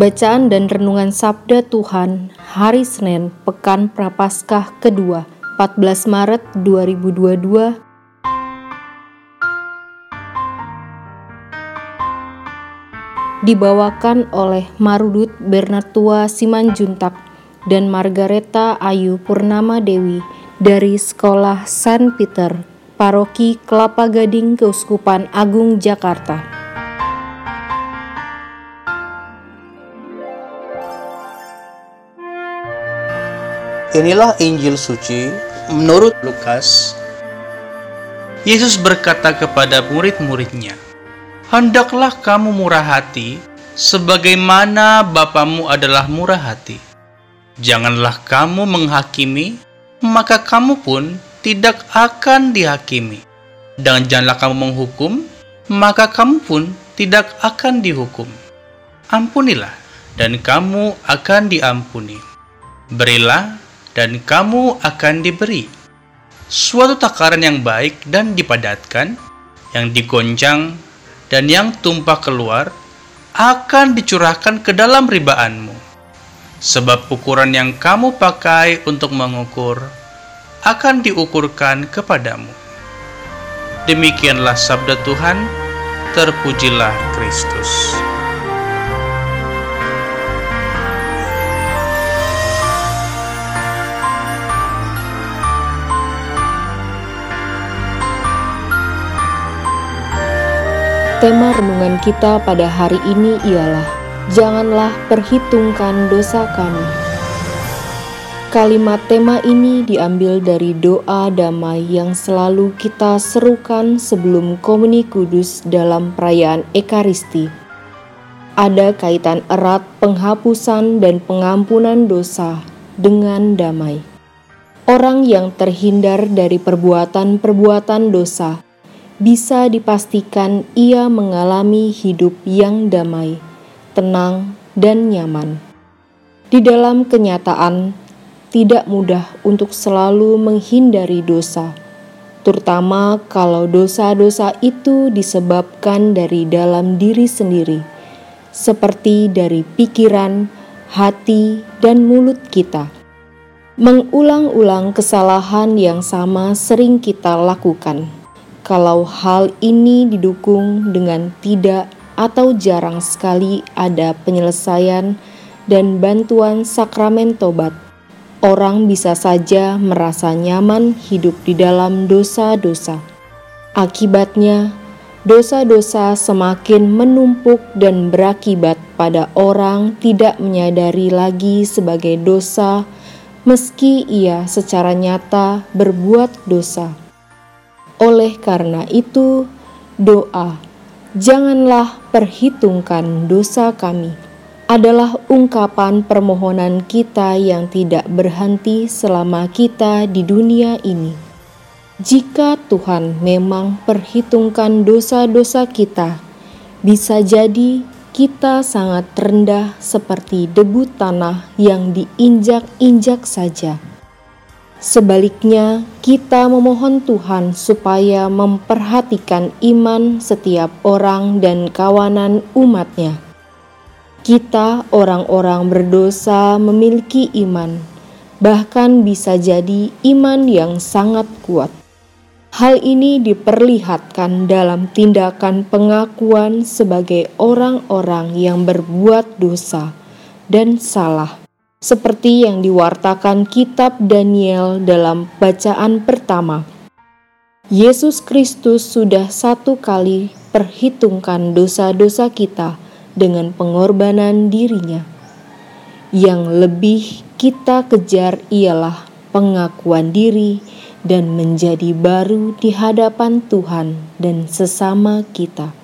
Bacaan dan Renungan Sabda Tuhan Hari Senin Pekan Prapaskah kedua 14 Maret 2022 Dibawakan oleh Marudut Bernatua Simanjuntak dan Margareta Ayu Purnama Dewi dari Sekolah San Peter, Paroki Kelapa Gading Keuskupan Agung Jakarta. Inilah Injil suci menurut Lukas. Yesus berkata kepada murid-muridnya, Hendaklah kamu murah hati, sebagaimana Bapamu adalah murah hati. Janganlah kamu menghakimi, maka kamu pun tidak akan dihakimi. Dan janganlah kamu menghukum, maka kamu pun tidak akan dihukum. Ampunilah, dan kamu akan diampuni. Berilah, dan kamu akan diberi suatu takaran yang baik dan dipadatkan, yang digoncang dan yang tumpah keluar akan dicurahkan ke dalam ribaanmu. Sebab ukuran yang kamu pakai untuk mengukur akan diukurkan kepadamu. Demikianlah sabda Tuhan, terpujilah Kristus. Tema renungan kita pada hari ini ialah Janganlah perhitungkan dosa kami. Kalimat tema ini diambil dari doa damai yang selalu kita serukan sebelum komuni kudus dalam perayaan Ekaristi. Ada kaitan erat penghapusan dan pengampunan dosa dengan damai. Orang yang terhindar dari perbuatan-perbuatan dosa bisa dipastikan ia mengalami hidup yang damai, tenang, dan nyaman. Di dalam kenyataan, tidak mudah untuk selalu menghindari dosa, terutama kalau dosa-dosa itu disebabkan dari dalam diri sendiri, seperti dari pikiran, hati, dan mulut kita. Mengulang-ulang kesalahan yang sama sering kita lakukan kalau hal ini didukung dengan tidak atau jarang sekali ada penyelesaian dan bantuan sakramen tobat, orang bisa saja merasa nyaman hidup di dalam dosa-dosa. Akibatnya, dosa-dosa semakin menumpuk dan berakibat pada orang tidak menyadari lagi sebagai dosa, meski ia secara nyata berbuat dosa. Oleh karena itu, doa, "Janganlah perhitungkan dosa kami," adalah ungkapan permohonan kita yang tidak berhenti selama kita di dunia ini. Jika Tuhan memang perhitungkan dosa-dosa kita, bisa jadi kita sangat rendah seperti debu tanah yang diinjak-injak saja. Sebaliknya, kita memohon Tuhan supaya memperhatikan iman setiap orang dan kawanan umatnya. Kita orang-orang berdosa memiliki iman, bahkan bisa jadi iman yang sangat kuat. Hal ini diperlihatkan dalam tindakan pengakuan sebagai orang-orang yang berbuat dosa dan salah seperti yang diwartakan kitab Daniel dalam bacaan pertama. Yesus Kristus sudah satu kali perhitungkan dosa-dosa kita dengan pengorbanan dirinya. Yang lebih kita kejar ialah pengakuan diri dan menjadi baru di hadapan Tuhan dan sesama kita.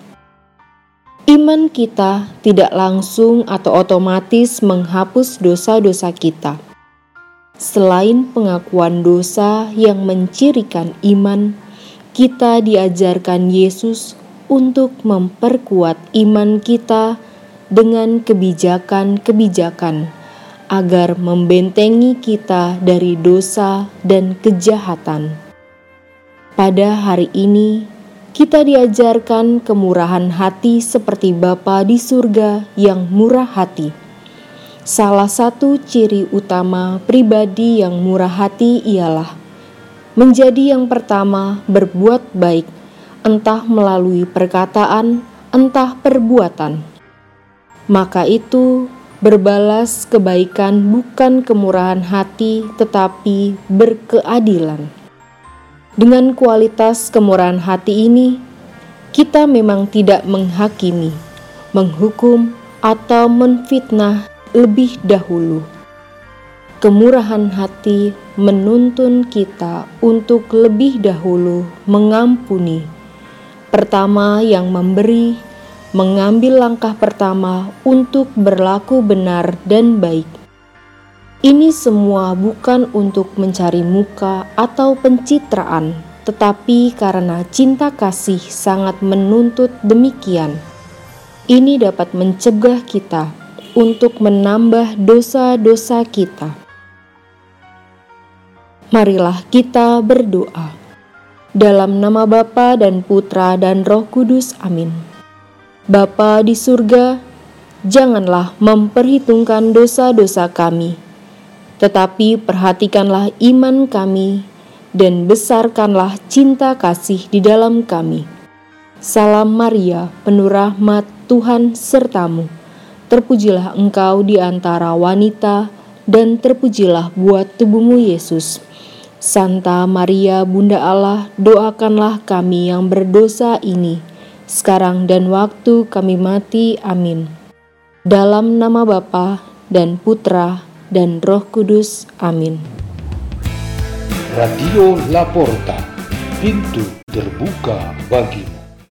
Iman kita tidak langsung atau otomatis menghapus dosa-dosa kita. Selain pengakuan dosa yang mencirikan iman, kita diajarkan Yesus untuk memperkuat iman kita dengan kebijakan-kebijakan agar membentengi kita dari dosa dan kejahatan. Pada hari ini, kita diajarkan kemurahan hati seperti Bapa di surga yang murah hati. Salah satu ciri utama pribadi yang murah hati ialah menjadi yang pertama berbuat baik, entah melalui perkataan, entah perbuatan. Maka itu Berbalas kebaikan bukan kemurahan hati, tetapi berkeadilan. Dengan kualitas kemurahan hati ini, kita memang tidak menghakimi, menghukum, atau menfitnah lebih dahulu. Kemurahan hati menuntun kita untuk lebih dahulu mengampuni. Pertama, yang memberi mengambil langkah pertama untuk berlaku benar dan baik. Ini semua bukan untuk mencari muka atau pencitraan, tetapi karena cinta kasih sangat menuntut demikian. Ini dapat mencegah kita untuk menambah dosa-dosa kita. Marilah kita berdoa. Dalam nama Bapa dan Putra dan Roh Kudus. Amin. Bapa di surga, janganlah memperhitungkan dosa-dosa kami, tetapi perhatikanlah iman kami dan besarkanlah cinta kasih di dalam kami. Salam Maria, penuh rahmat Tuhan sertamu. Terpujilah engkau di antara wanita, dan terpujilah buat tubuhmu Yesus. Santa Maria, Bunda Allah, doakanlah kami yang berdosa ini sekarang dan waktu kami mati. Amin. Dalam nama Bapa dan Putra dan Roh Kudus. Amin. Radio Laporta, pintu terbuka bagimu.